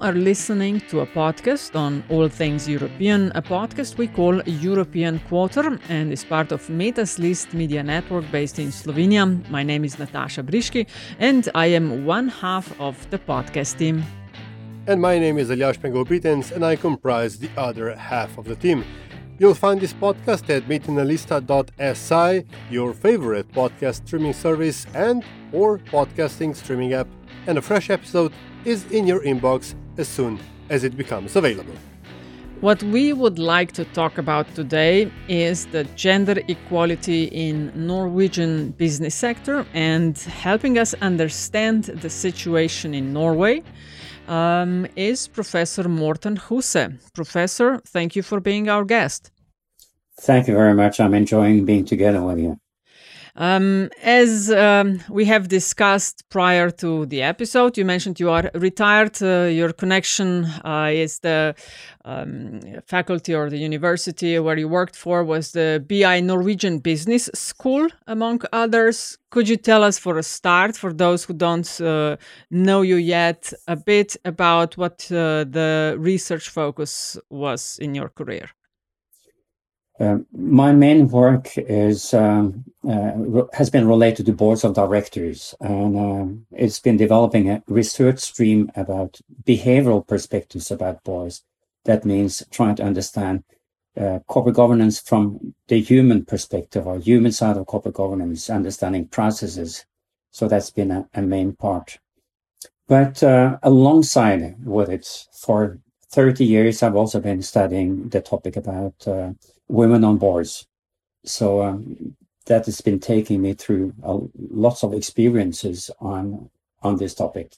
Are listening to a podcast on all things European, a podcast we call European Quarter and is part of Meta's List Media Network based in Slovenia. My name is Nataša Briški and I am one half of the podcast team. and my name is Aljaž Pengov Bitenc and I comprise the other half of the team. You'll find this podcast at metinalista.si, your favorite podcast streaming service and or podcasting streaming app, and a fresh episode is in your inbox as soon as it becomes available. What we would like to talk about today is the gender equality in Norwegian business sector and helping us understand the situation in Norway um, is Professor Morten Huse. Professor, thank you for being our guest. Thank you very much. I'm enjoying being together with you. Um, as um, we have discussed prior to the episode, you mentioned you are retired. Uh, your connection uh, is the um, faculty or the university where you worked for was the BI Norwegian Business School, among others. Could you tell us, for a start, for those who don't uh, know you yet, a bit about what uh, the research focus was in your career? Um, my main work is um, uh, has been related to boards of directors, and um, it's been developing a research stream about behavioral perspectives about boards. That means trying to understand uh, corporate governance from the human perspective or human side of corporate governance, understanding processes. So that's been a, a main part. But uh, alongside with it, for 30 years, I've also been studying the topic about uh, women on boards. So um, that has been taking me through uh, lots of experiences on on this topic.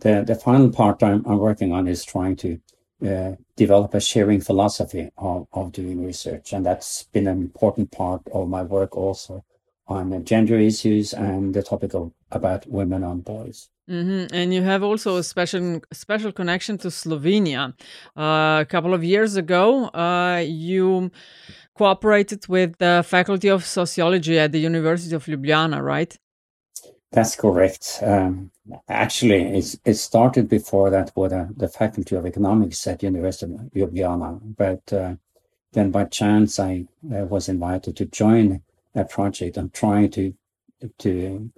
The the final part I'm, I'm working on is trying to uh, develop a sharing philosophy of, of doing research, and that's been an important part of my work also on gender issues and the topic of about women on boards. Hmm And you have also a special special connection to Slovenia. Uh, a couple of years ago, uh, you cooperated with the Faculty of Sociology at the University of Ljubljana, right? That's correct. Um, actually, it started before that with uh, the Faculty of Economics at the University of Ljubljana. But uh, then by chance, I uh, was invited to join a project and trying to to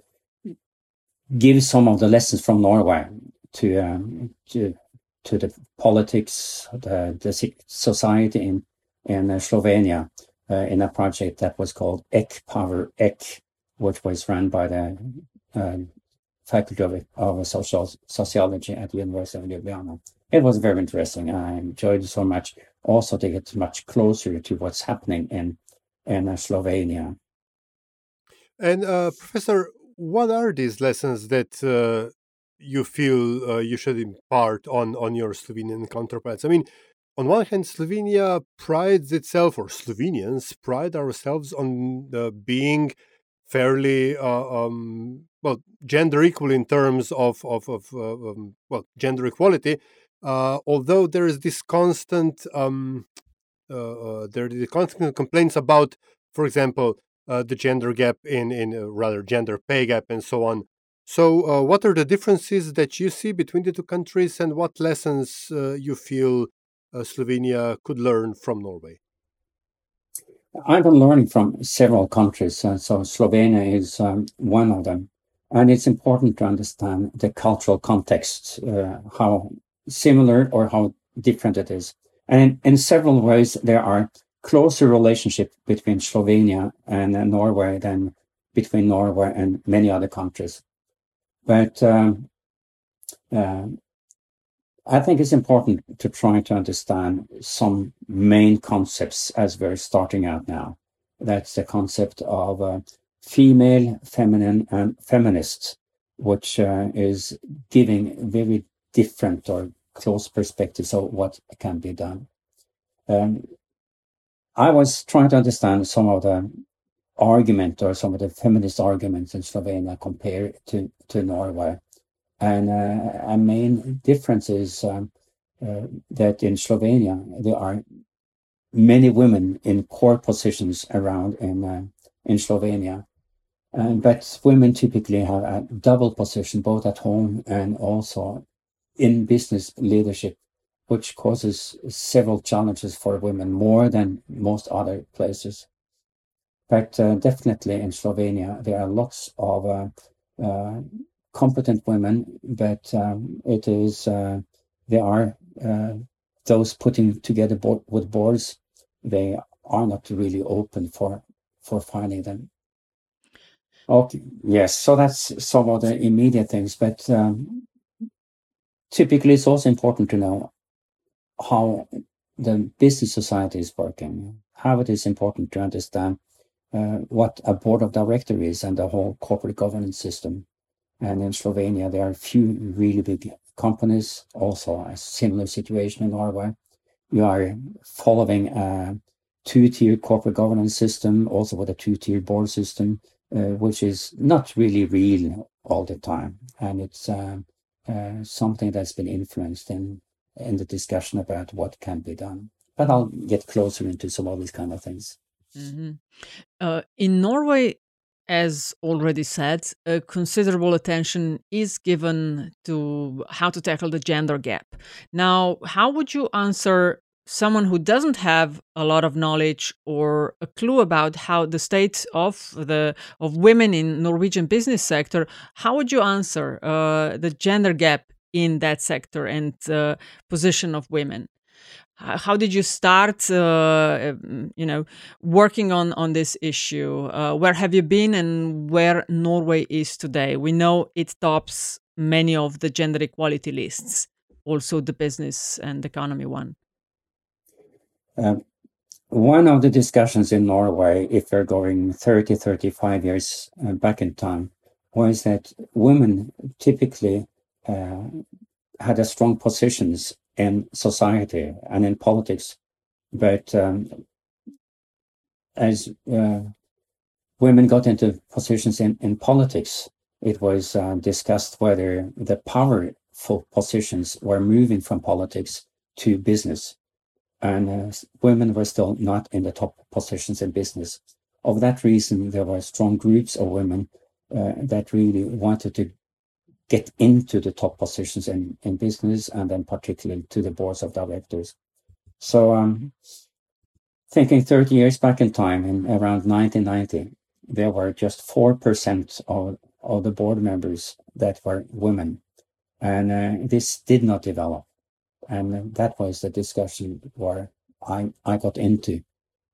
give some of the lessons from Norway to um, to, to the politics, the, the society in in uh, Slovenia uh, in a project that was called EK Power EK, which was run by the uh, Faculty of, of Social, Sociology at the University of Ljubljana. It was very interesting. I enjoyed it so much. Also, to get much closer to what's happening in in uh, Slovenia. And uh, Professor, what are these lessons that uh, you feel uh, you should impart on on your Slovenian counterparts? I mean, on one hand, Slovenia prides itself, or Slovenians pride ourselves on uh, being fairly uh, um, well gender equal in terms of of, of uh, um, well gender equality. Uh, although there is this constant um, there are the constant complaints about, for example, uh, the gender gap in in uh, rather gender pay gap and so on. So, uh, what are the differences that you see between the two countries, and what lessons uh, you feel uh, Slovenia could learn from Norway? I've been learning from several countries, uh, so Slovenia is um, one of them. And it's important to understand the cultural context, how similar or how different it is. And in, in several ways, there are closer relationship between Slovenia and uh, Norway than between Norway and many other countries. But uh, I think it's important to try to understand some main concepts as we're starting out now. That's the concept of uh, female, feminine, and feminist. which uh, is giving very different or close perspectives of what can be done. Um, I was trying to understand some of the argument or some of the feminist arguments in Slovenia compared to, to Norway. And uh, a main difference is um, uh, that in Slovenia, there are many women in core positions around in, uh, in Slovenia. but women typically have a double position, both at home and also in business leadership, which causes several challenges for women more than most other places. But uh, definitely in Slovenia, there are lots of uh, uh, competent women, but um, it is uh, there are uh, those putting together board, with boards. They are not really open for for finding them. Okay, yes. So that's some of the immediate things, but um, typically it's also important to know how the business society is working. How it is important to understand uh, what a board of director is and the whole corporate governance system. And in Slovenia, there are a few really big companies, also a similar situation in Norway. You are following a two-tier corporate governance system, also with a two-tier board system, uh, which is not really real all the time. And it's uh, uh, something that's been influenced in, in the discussion about what can be done. But I'll get closer into some of these kind of things. Mm-hmm. Uh, in Norway, as already said, uh, considerable attention is given to how to tackle the gender gap. Now, how would you answer someone who doesn't have a lot of knowledge or a clue about how the state of the of women in Norwegian business sector? How would you answer uh, the gender gap in that sector and uh, position of women? how did you start uh, um, you know working on on this issue? Uh, where have you been and where norway is today? We know it tops many of the gender equality lists also the business and economy one. Um, one of the discussions in norway if we're going 30 35 years uh, back in time was that women typically uh, had a strong positions in society and in politics. But um, as uh, women got into positions in, in politics, it was uh, discussed whether the powerful positions were moving from politics to business. And uh, women were still not in the top positions in business. Of that reason, there were strong groups of women uh, that really wanted to get into the top positions in, in business and then particularly to the boards of directors. So um, thinking 30 years back in time, in around 1990, there were just 4% of, of the board members that were women. And uh, this did not develop. And that was the discussion where I, I got into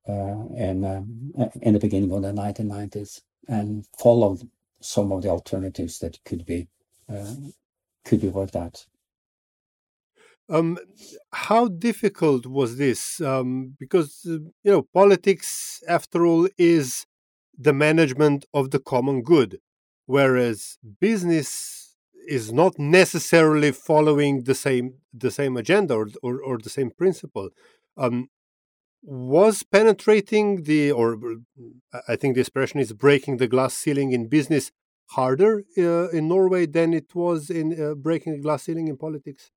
uh, in, uh, in the beginning of the 1990s and followed some of the alternatives that could be could be worked out. Um, how difficult was this? Um, because uh, you know, politics, after all, is the management of the common good, whereas business is not necessarily following the same the same agenda or or, or the same principle. Um, was penetrating the or I think the expression is breaking the glass ceiling in business harder uh, in Norway than it was in uh, breaking the glass ceiling in politics?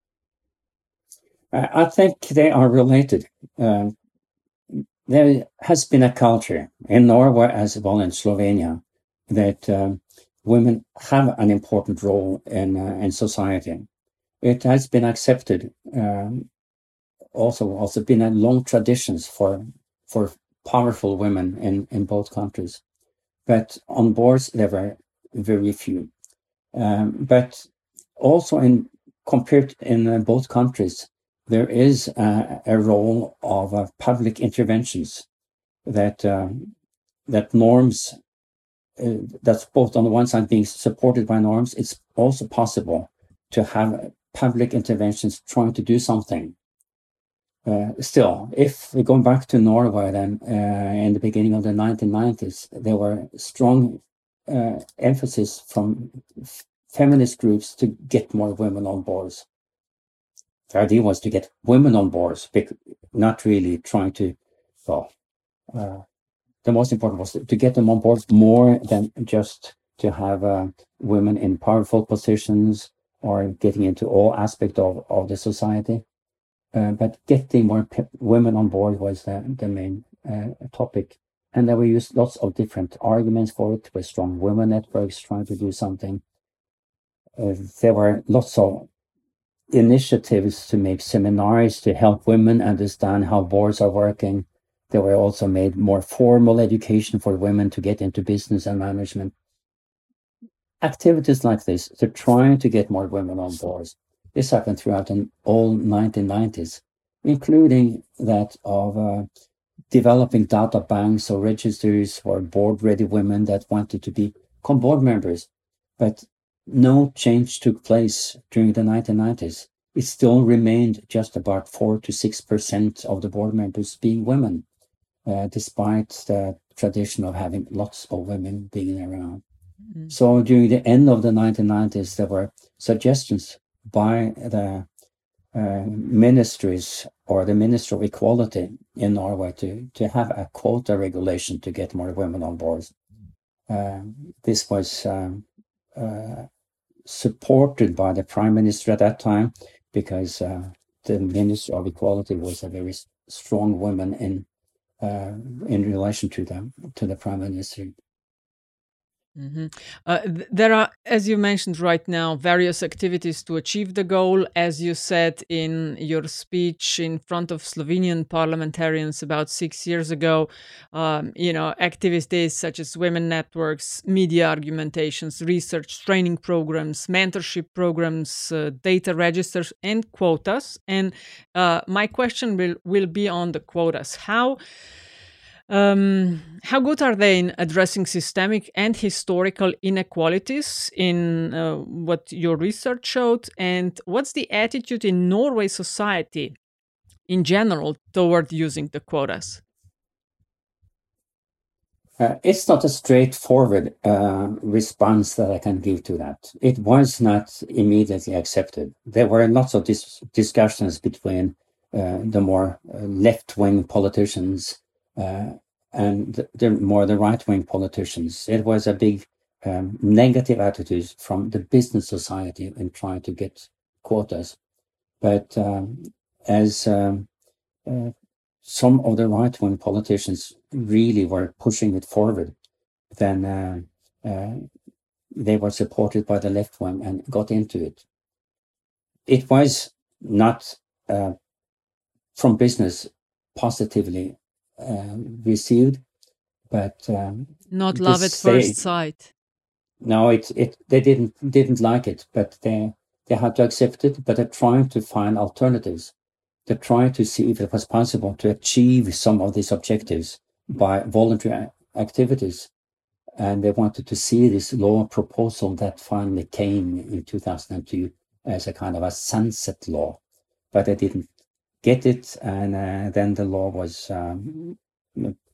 I think they are related. Um, there has been a culture in Norway as well in Slovenia that um, women have an important role in uh, in society. It has been accepted. Um, also, also been a long traditions for for powerful women in in both countries. But on boards, there were very few. Um, but also in compared in uh, both countries, there is a, a role of uh, public interventions that um, that norms uh, that's both on the one side being supported by norms. It's also possible to have public interventions trying to do something. Uh, still, if we're going back to Norway, then uh, in the beginning of the 1990s, there were strong uh, emphasis from feminist groups to get more women on boards. The idea was to get women on boards, not really trying to, well, uh, the most important was to get them on board more than just to have uh, women in powerful positions or getting into all aspects of, of the society. Uh, but getting more women on board was the, the main uh, topic. And then we used lots of different arguments for it with strong women networks trying to do something. Uh, there were lots of initiatives to make seminars to help women understand how boards are working. There were also made more formal education for women to get into business and management. Activities like this, they're trying to get more women on boards. This happened throughout the all 1990s, including that of uh, developing data banks or registers for board ready women that wanted to become board members. But no change took place during the 1990s. It still remained just about 4 to 6% of the board members being women, uh, despite the tradition of having lots of women being around. Mm. So during the end of the 1990s, there were suggestions by the uh, ministries or the Minister of Equality in Norway to, to have a quota regulation to get more women on board. Uh, this was um, uh, supported by the Prime Minister at that time because uh, the Minister of Equality was a very strong woman in uh, in relation to them to the Prime Minister. Mm-hmm. Uh, th- there are, as you mentioned right now, various activities to achieve the goal. As you said in your speech in front of Slovenian parliamentarians about six years ago, um, you know, activities such as women networks, media argumentations, research training programs, mentorship programs, uh, data registers, and quotas. And uh, my question will will be on the quotas. How um, how good are they in addressing systemic and historical inequalities in uh, what your research showed? And what's the attitude in Norway society in general toward using the quotas? Uh, it's not a straightforward uh, response that I can give to that. It was not immediately accepted. There were lots of dis- discussions between uh, the more uh, left wing politicians and the, the, more the right wing politicians. It was a big um, negative attitude from the business society in trying to get quotas. But um, as um, uh, some of the right wing politicians really were pushing it forward, then uh, uh, they were supported by the left wing and got into it. It was not uh, from business positively uh, received, but um, not love at first sight. No, it it they didn't didn't like it, but they they had to accept it. But they're trying to find alternatives. They're trying to see if it was possible to achieve some of these objectives by voluntary activities. And they wanted to see this law proposal that finally came in 2002 as a kind of a sunset law, but they didn't get it, and uh, then the law was um,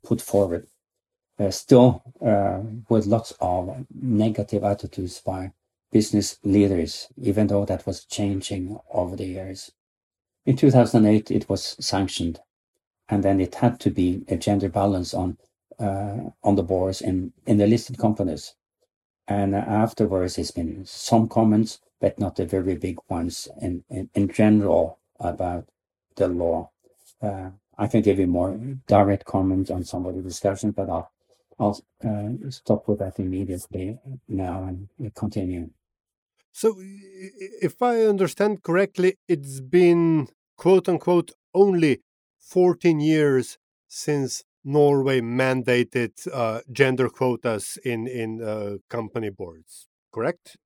put forward. Uh, still, uh, with lots of negative attitudes by business leaders, even though that was changing over the years. In 2008, it was sanctioned, and then it had to be a gender balance on uh, on the boards in in the listed companies. And afterwards, there's been some comments, but not the very big ones in, in, in general about the law. Uh, I can give you more direct comments on some of the discussion, but I'll I'll uh, stop with that immediately now and continue. So, if I understand correctly, it's been quote unquote only 14 years since Norway mandated uh, gender quotas in in uh, company boards. Correct?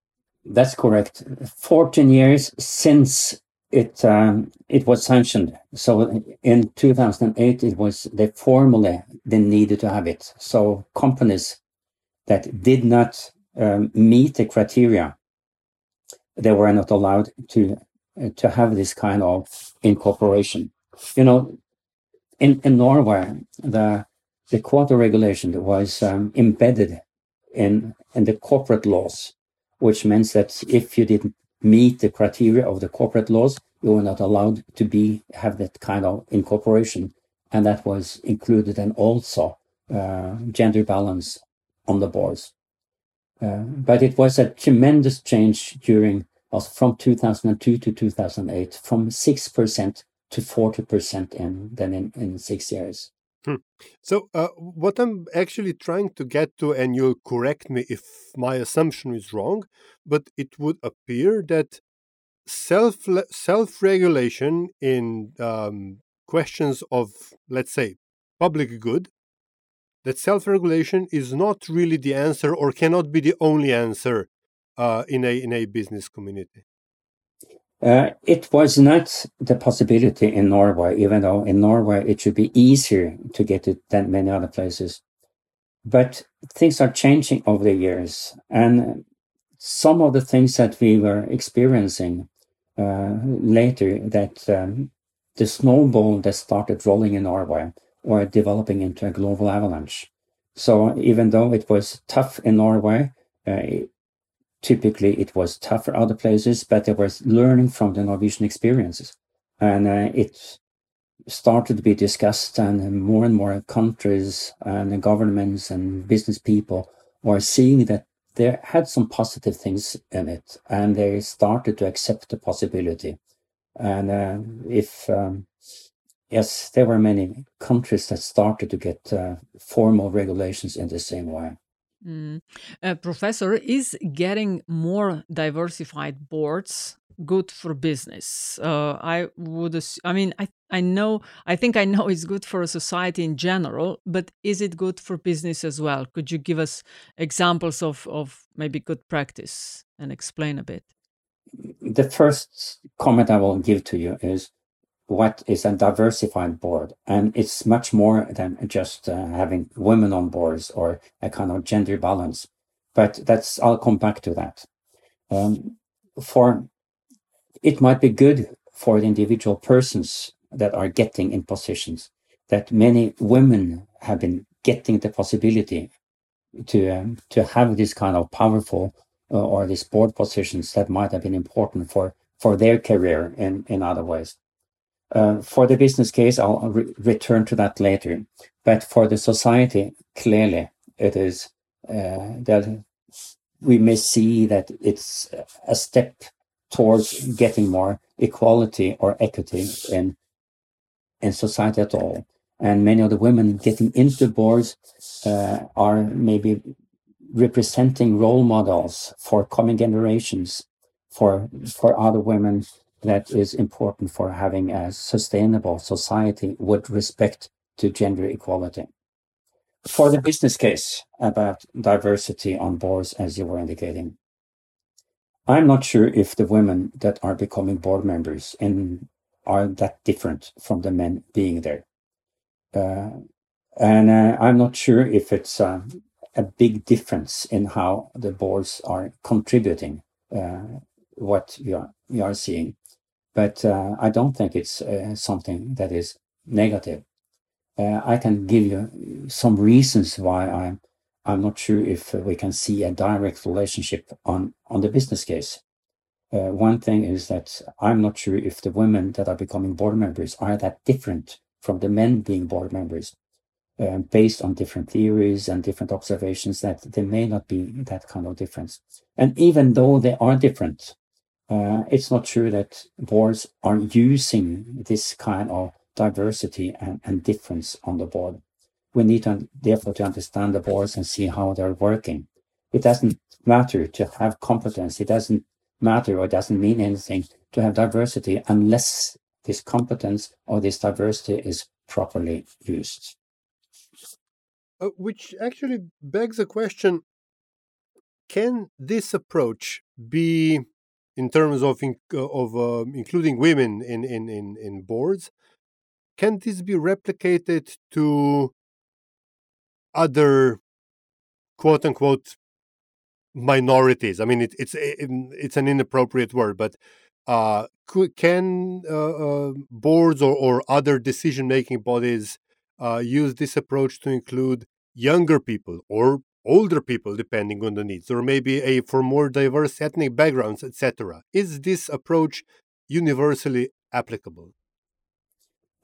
That's correct. 14 years since it um, it was sanctioned. So in 2008, it was they formally they needed to have it. So companies that did not um, meet the criteria, they were not allowed to uh, to have this kind of incorporation. You know, in in Norway, the the quota regulation was um, embedded in in the corporate laws which means that if you didn't meet the criteria of the corporate laws, you were not allowed to be have that kind of incorporation, and that was included and also uh, gender balance on the boards. Uh, but it was a tremendous change during from 2002 to 2008, from six percent to 40 percent in then in, in six years. Hmm. So, uh, what I'm actually trying to get to, and you'll correct me if my assumption is wrong, but it would appear that self self regulation in um, questions of, let's say, public good, that self regulation is not really the answer or cannot be the only answer uh, in a in a business community. Uh, it was not the possibility in Norway, even though in Norway it should be easier to get it than many other places. But things are changing over the years. And some of the things that we were experiencing uh, later, that um, the snowball that started rolling in Norway were developing into a global avalanche. So even though it was tough in Norway, uh, typically it was tougher other places, but there was learning from the Norwegian experiences. And uh, it started to be discussed, and more and more countries and governments and business people were seeing that there had some positive things in it, and they started to accept the possibility. And uh, if um, yes, there were many countries that started to get uh, formal regulations in the same way. Mm. Uh, professor, is getting more diversified boards good for business? Uh, I would, I mean, I, I know, I think I know it's good for a society in general, but is it good for business as well? Could you give us examples of, of maybe good practice and explain a bit? The first comment I will give to you is what is a diversified board. And it's much more than just uh, having women on boards or a kind of gender balance. But that's i'll come back to that. Um, for it might be good for the individual persons that are getting in positions that many women have been getting the possibility to um, to have this kind of powerful uh, or these board positions that might have been important for for their career in in other ways uh, for the business case, I'll re- return to that later. But for the society, clearly, it is uh, that we may see that it's a step towards getting more equality or equity in in society at all. And many of the women getting into boards uh, are maybe representing role models for coming generations, for for other women that is important for having a sustainable society with respect to gender equality. For the business case about diversity on boards, as you were indicating, I'm not sure if the women that are becoming board members are that different from the men being there. Uh, and uh, I'm not sure if it's uh, a big difference in how the boards are contributing uh, what we are, we are seeing but uh, I don't think it's uh, something that is negative. Uh, I can give you some reasons why I'm I'm not sure if we can see a direct relationship on on the business case. Uh, one thing is that I'm not sure if the women that are becoming board members are that different from the men being board members, uh, based on different theories and different observations. That there may not be that kind of difference, and even though they are different, uh, it's not true that boards are using this kind of diversity and, and difference on the board. We need to therefore to understand the boards and see how they're working. It doesn't matter to have competence. It doesn't matter or doesn't mean anything to have diversity unless this competence or this diversity is properly used. Uh, which actually begs the question can this approach be in terms of in, uh, of uh, including women in, in, in, in boards, can this be replicated to other quote unquote minorities? I mean, it, it's it, it's an inappropriate word, but uh, can uh, uh, boards or, or other decision making bodies uh, use this approach to include younger people or older people depending on the needs or maybe a for more diverse ethnic backgrounds etc is this approach universally applicable?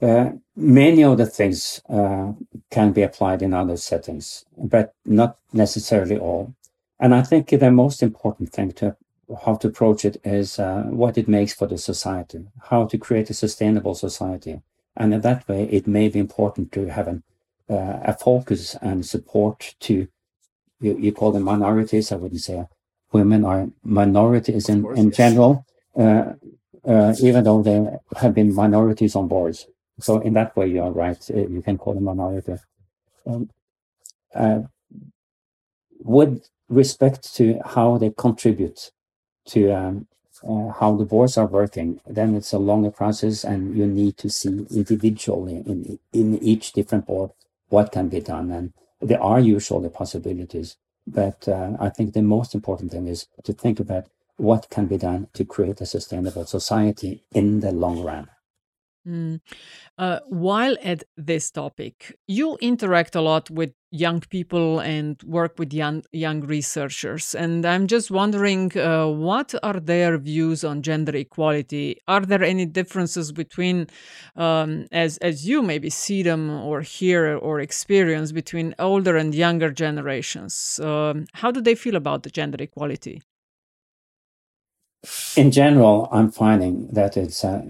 Uh, many of the things uh, can be applied in other settings but not necessarily all. And i think the most important thing to how to approach it is uh, what it makes for the society how to create a sustainable society. And in that way it may be important to have an, uh, a focus and support to you, you call them minorities. I wouldn't say women are minorities in, course, in yes. general, uh, uh, even though there have been minorities on boards. So in that way, you are right. Uh, you can call them minority. Um, uh, with respect to how they contribute to um, uh, how the boards are working, then it's a longer process, and you need to see individually in in each different board what can be done. And there are usually possibilities, but uh, I think the most important thing is to think about what can be done to create a sustainable society in the long run. Mm. Uh, while at this topic, you interact a lot with young people and work with young young researchers, and I'm just wondering, uh, what are their views on gender equality? Are there any differences between, um, as as you maybe see them or hear or experience between older and younger generations? Um, how do they feel about the gender equality? In general, I'm finding that it's uh,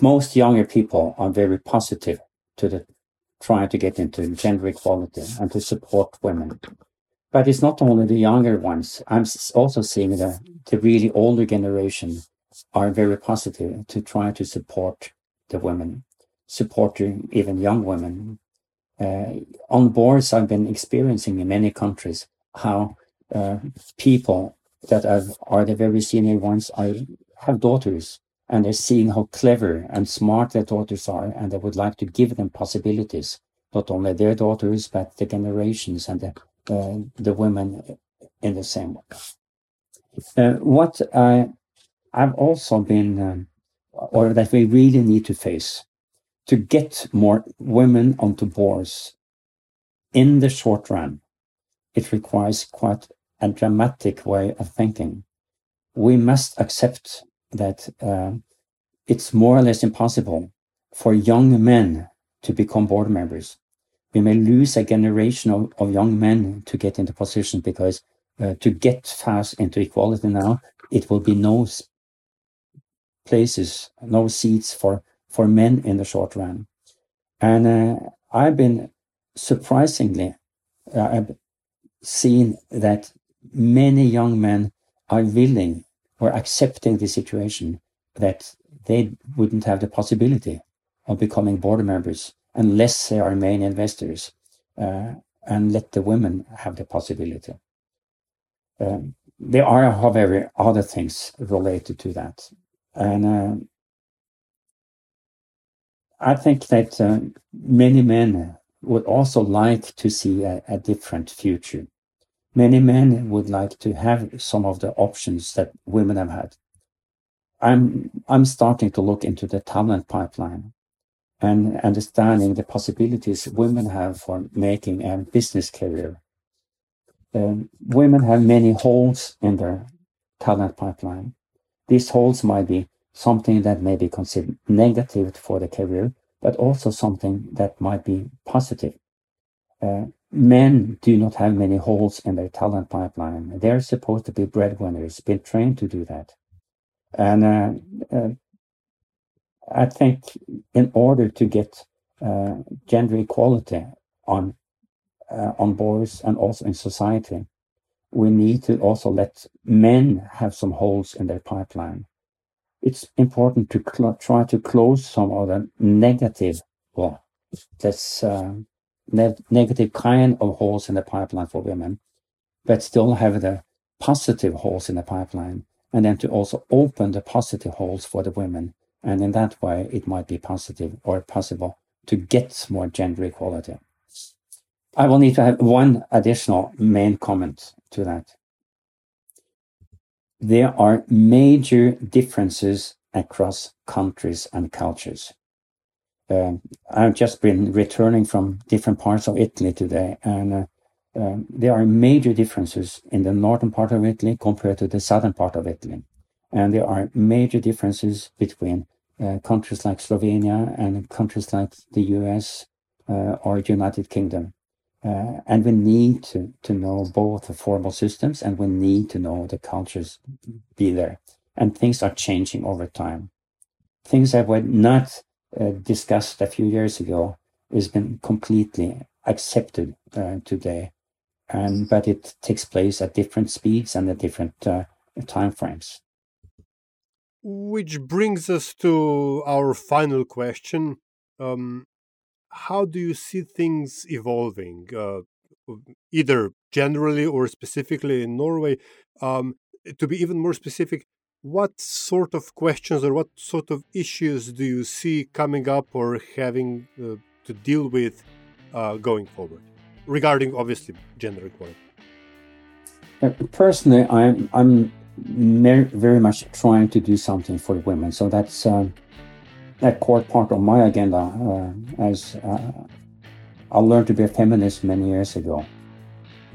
most younger people are very positive to the trying to get into gender equality and to support women. But it's not only the younger ones. I'm also seeing that the really older generation are very positive to try to support the women, supporting even young women. Uh, on boards, I've been experiencing in many countries how uh, people that are, are the very senior ones are, have daughters and they're seeing how clever and smart their daughters are, and they would like to give them possibilities, not only their daughters, but the generations and the, uh, the women in the same way. Uh, what I, I've also been, um, or that we really need to face, to get more women onto boards in the short run, it requires quite a dramatic way of thinking. We must accept that uh, it's more or less impossible for young men to become board members. We may lose a generation of, of young men to get into position because uh, to get fast into equality now, it will be no places, no seats for, for men in the short run. And uh, I've been surprisingly, uh, I've seen that many young men are willing or accepting the situation that they wouldn't have the possibility of becoming board members unless they are main investors uh, and let the women have the possibility. Um, there are, however, other things related to that. And uh, I think that uh, many men would also like to see a, a different future Many men would like to have some of the options that women have had. I'm I'm starting to look into the talent pipeline and understanding the possibilities women have for making a business career. Um, women have many holes in their talent pipeline. These holes might be something that may be considered negative for the career, but also something that might be positive. Uh, men do not have many holes in their talent pipeline. They're supposed to be breadwinners, been trained to do that. And uh, uh, I think in order to get uh, gender equality on uh, on boards and also in society, we need to also let men have some holes in their pipeline. It's important to try to close some of the negative, well, that's uh, ne- negative kind of holes in the pipeline for women, but still have the positive holes in the pipeline, and then to also open the positive holes for the women. And in that way, it might be positive or possible to get more gender equality. I will need to have one additional main comment to that. There are major differences across countries and cultures. Uh, I've just been returning from different parts of Italy today, and uh, um, there are major differences in the northern part of Italy compared to the southern part of Italy. And there are major differences between uh, countries like Slovenia and countries like the US uh, or United Kingdom. Uh, and we need to, to know both the formal systems and we need to know the cultures be there. And things are changing over time. Things that were not uh, discussed a few years ago has been completely accepted uh, today and but it takes place at different speeds and at different uh, time frames. Which brings us to our final question: um, How do you see things evolving, uh, either generally or specifically in Norway? Um, to be even more specific, what sort of questions or what sort of issues do you see coming up or having uh, to deal with uh, going forward? regarding obviously gender equality? Uh, personally, I'm I'm very much trying to do something for women. So that's uh, a core part of my agenda. Uh, as uh, I learned to be a feminist many years ago,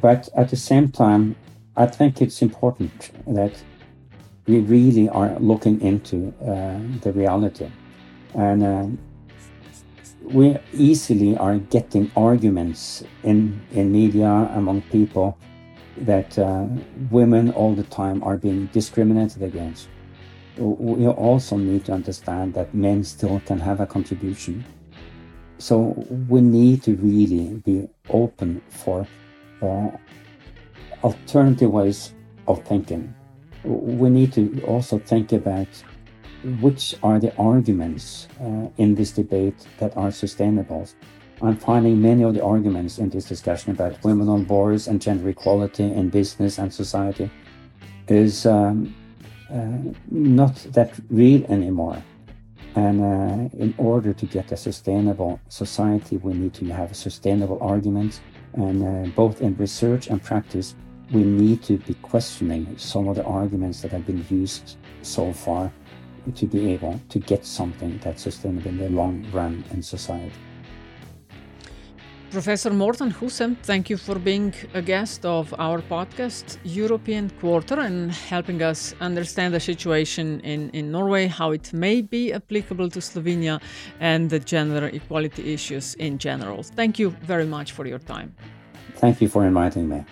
but at the same time, I think it's important that we really are looking into uh, the reality, and uh, we easily are getting arguments in, in media among people that uh, women all the time are being discriminated against. We also need to understand that men still can have a contribution. So we need to really be open for uh, alternative ways of thinking. We need to also think about which are the arguments uh, in this debate that are sustainable. I'm finding many of the arguments in this discussion about women on boards and gender equality in business and society is um, uh, not that real anymore. And uh, in order to get a sustainable society, we need to have sustainable arguments. And uh, both in research and practice, we need to be questioning some of the arguments that have been used so far to be able to get something that's sustainable in the long run in society. Professor Morten Huse, thank you for being a guest of our podcast, European Quarter, and helping us understand the situation in, in Norway, how it may be applicable to Slovenia, and the gender equality issues in general. Thank you very much for your time. Thank you for inviting me.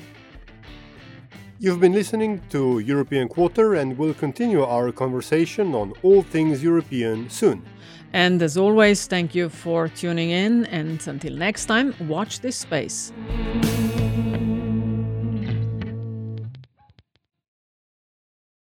You've been listening to European Quarter and we'll continue our conversation on all things European soon. And as always, thank you for tuning in, and until next time, watch this space.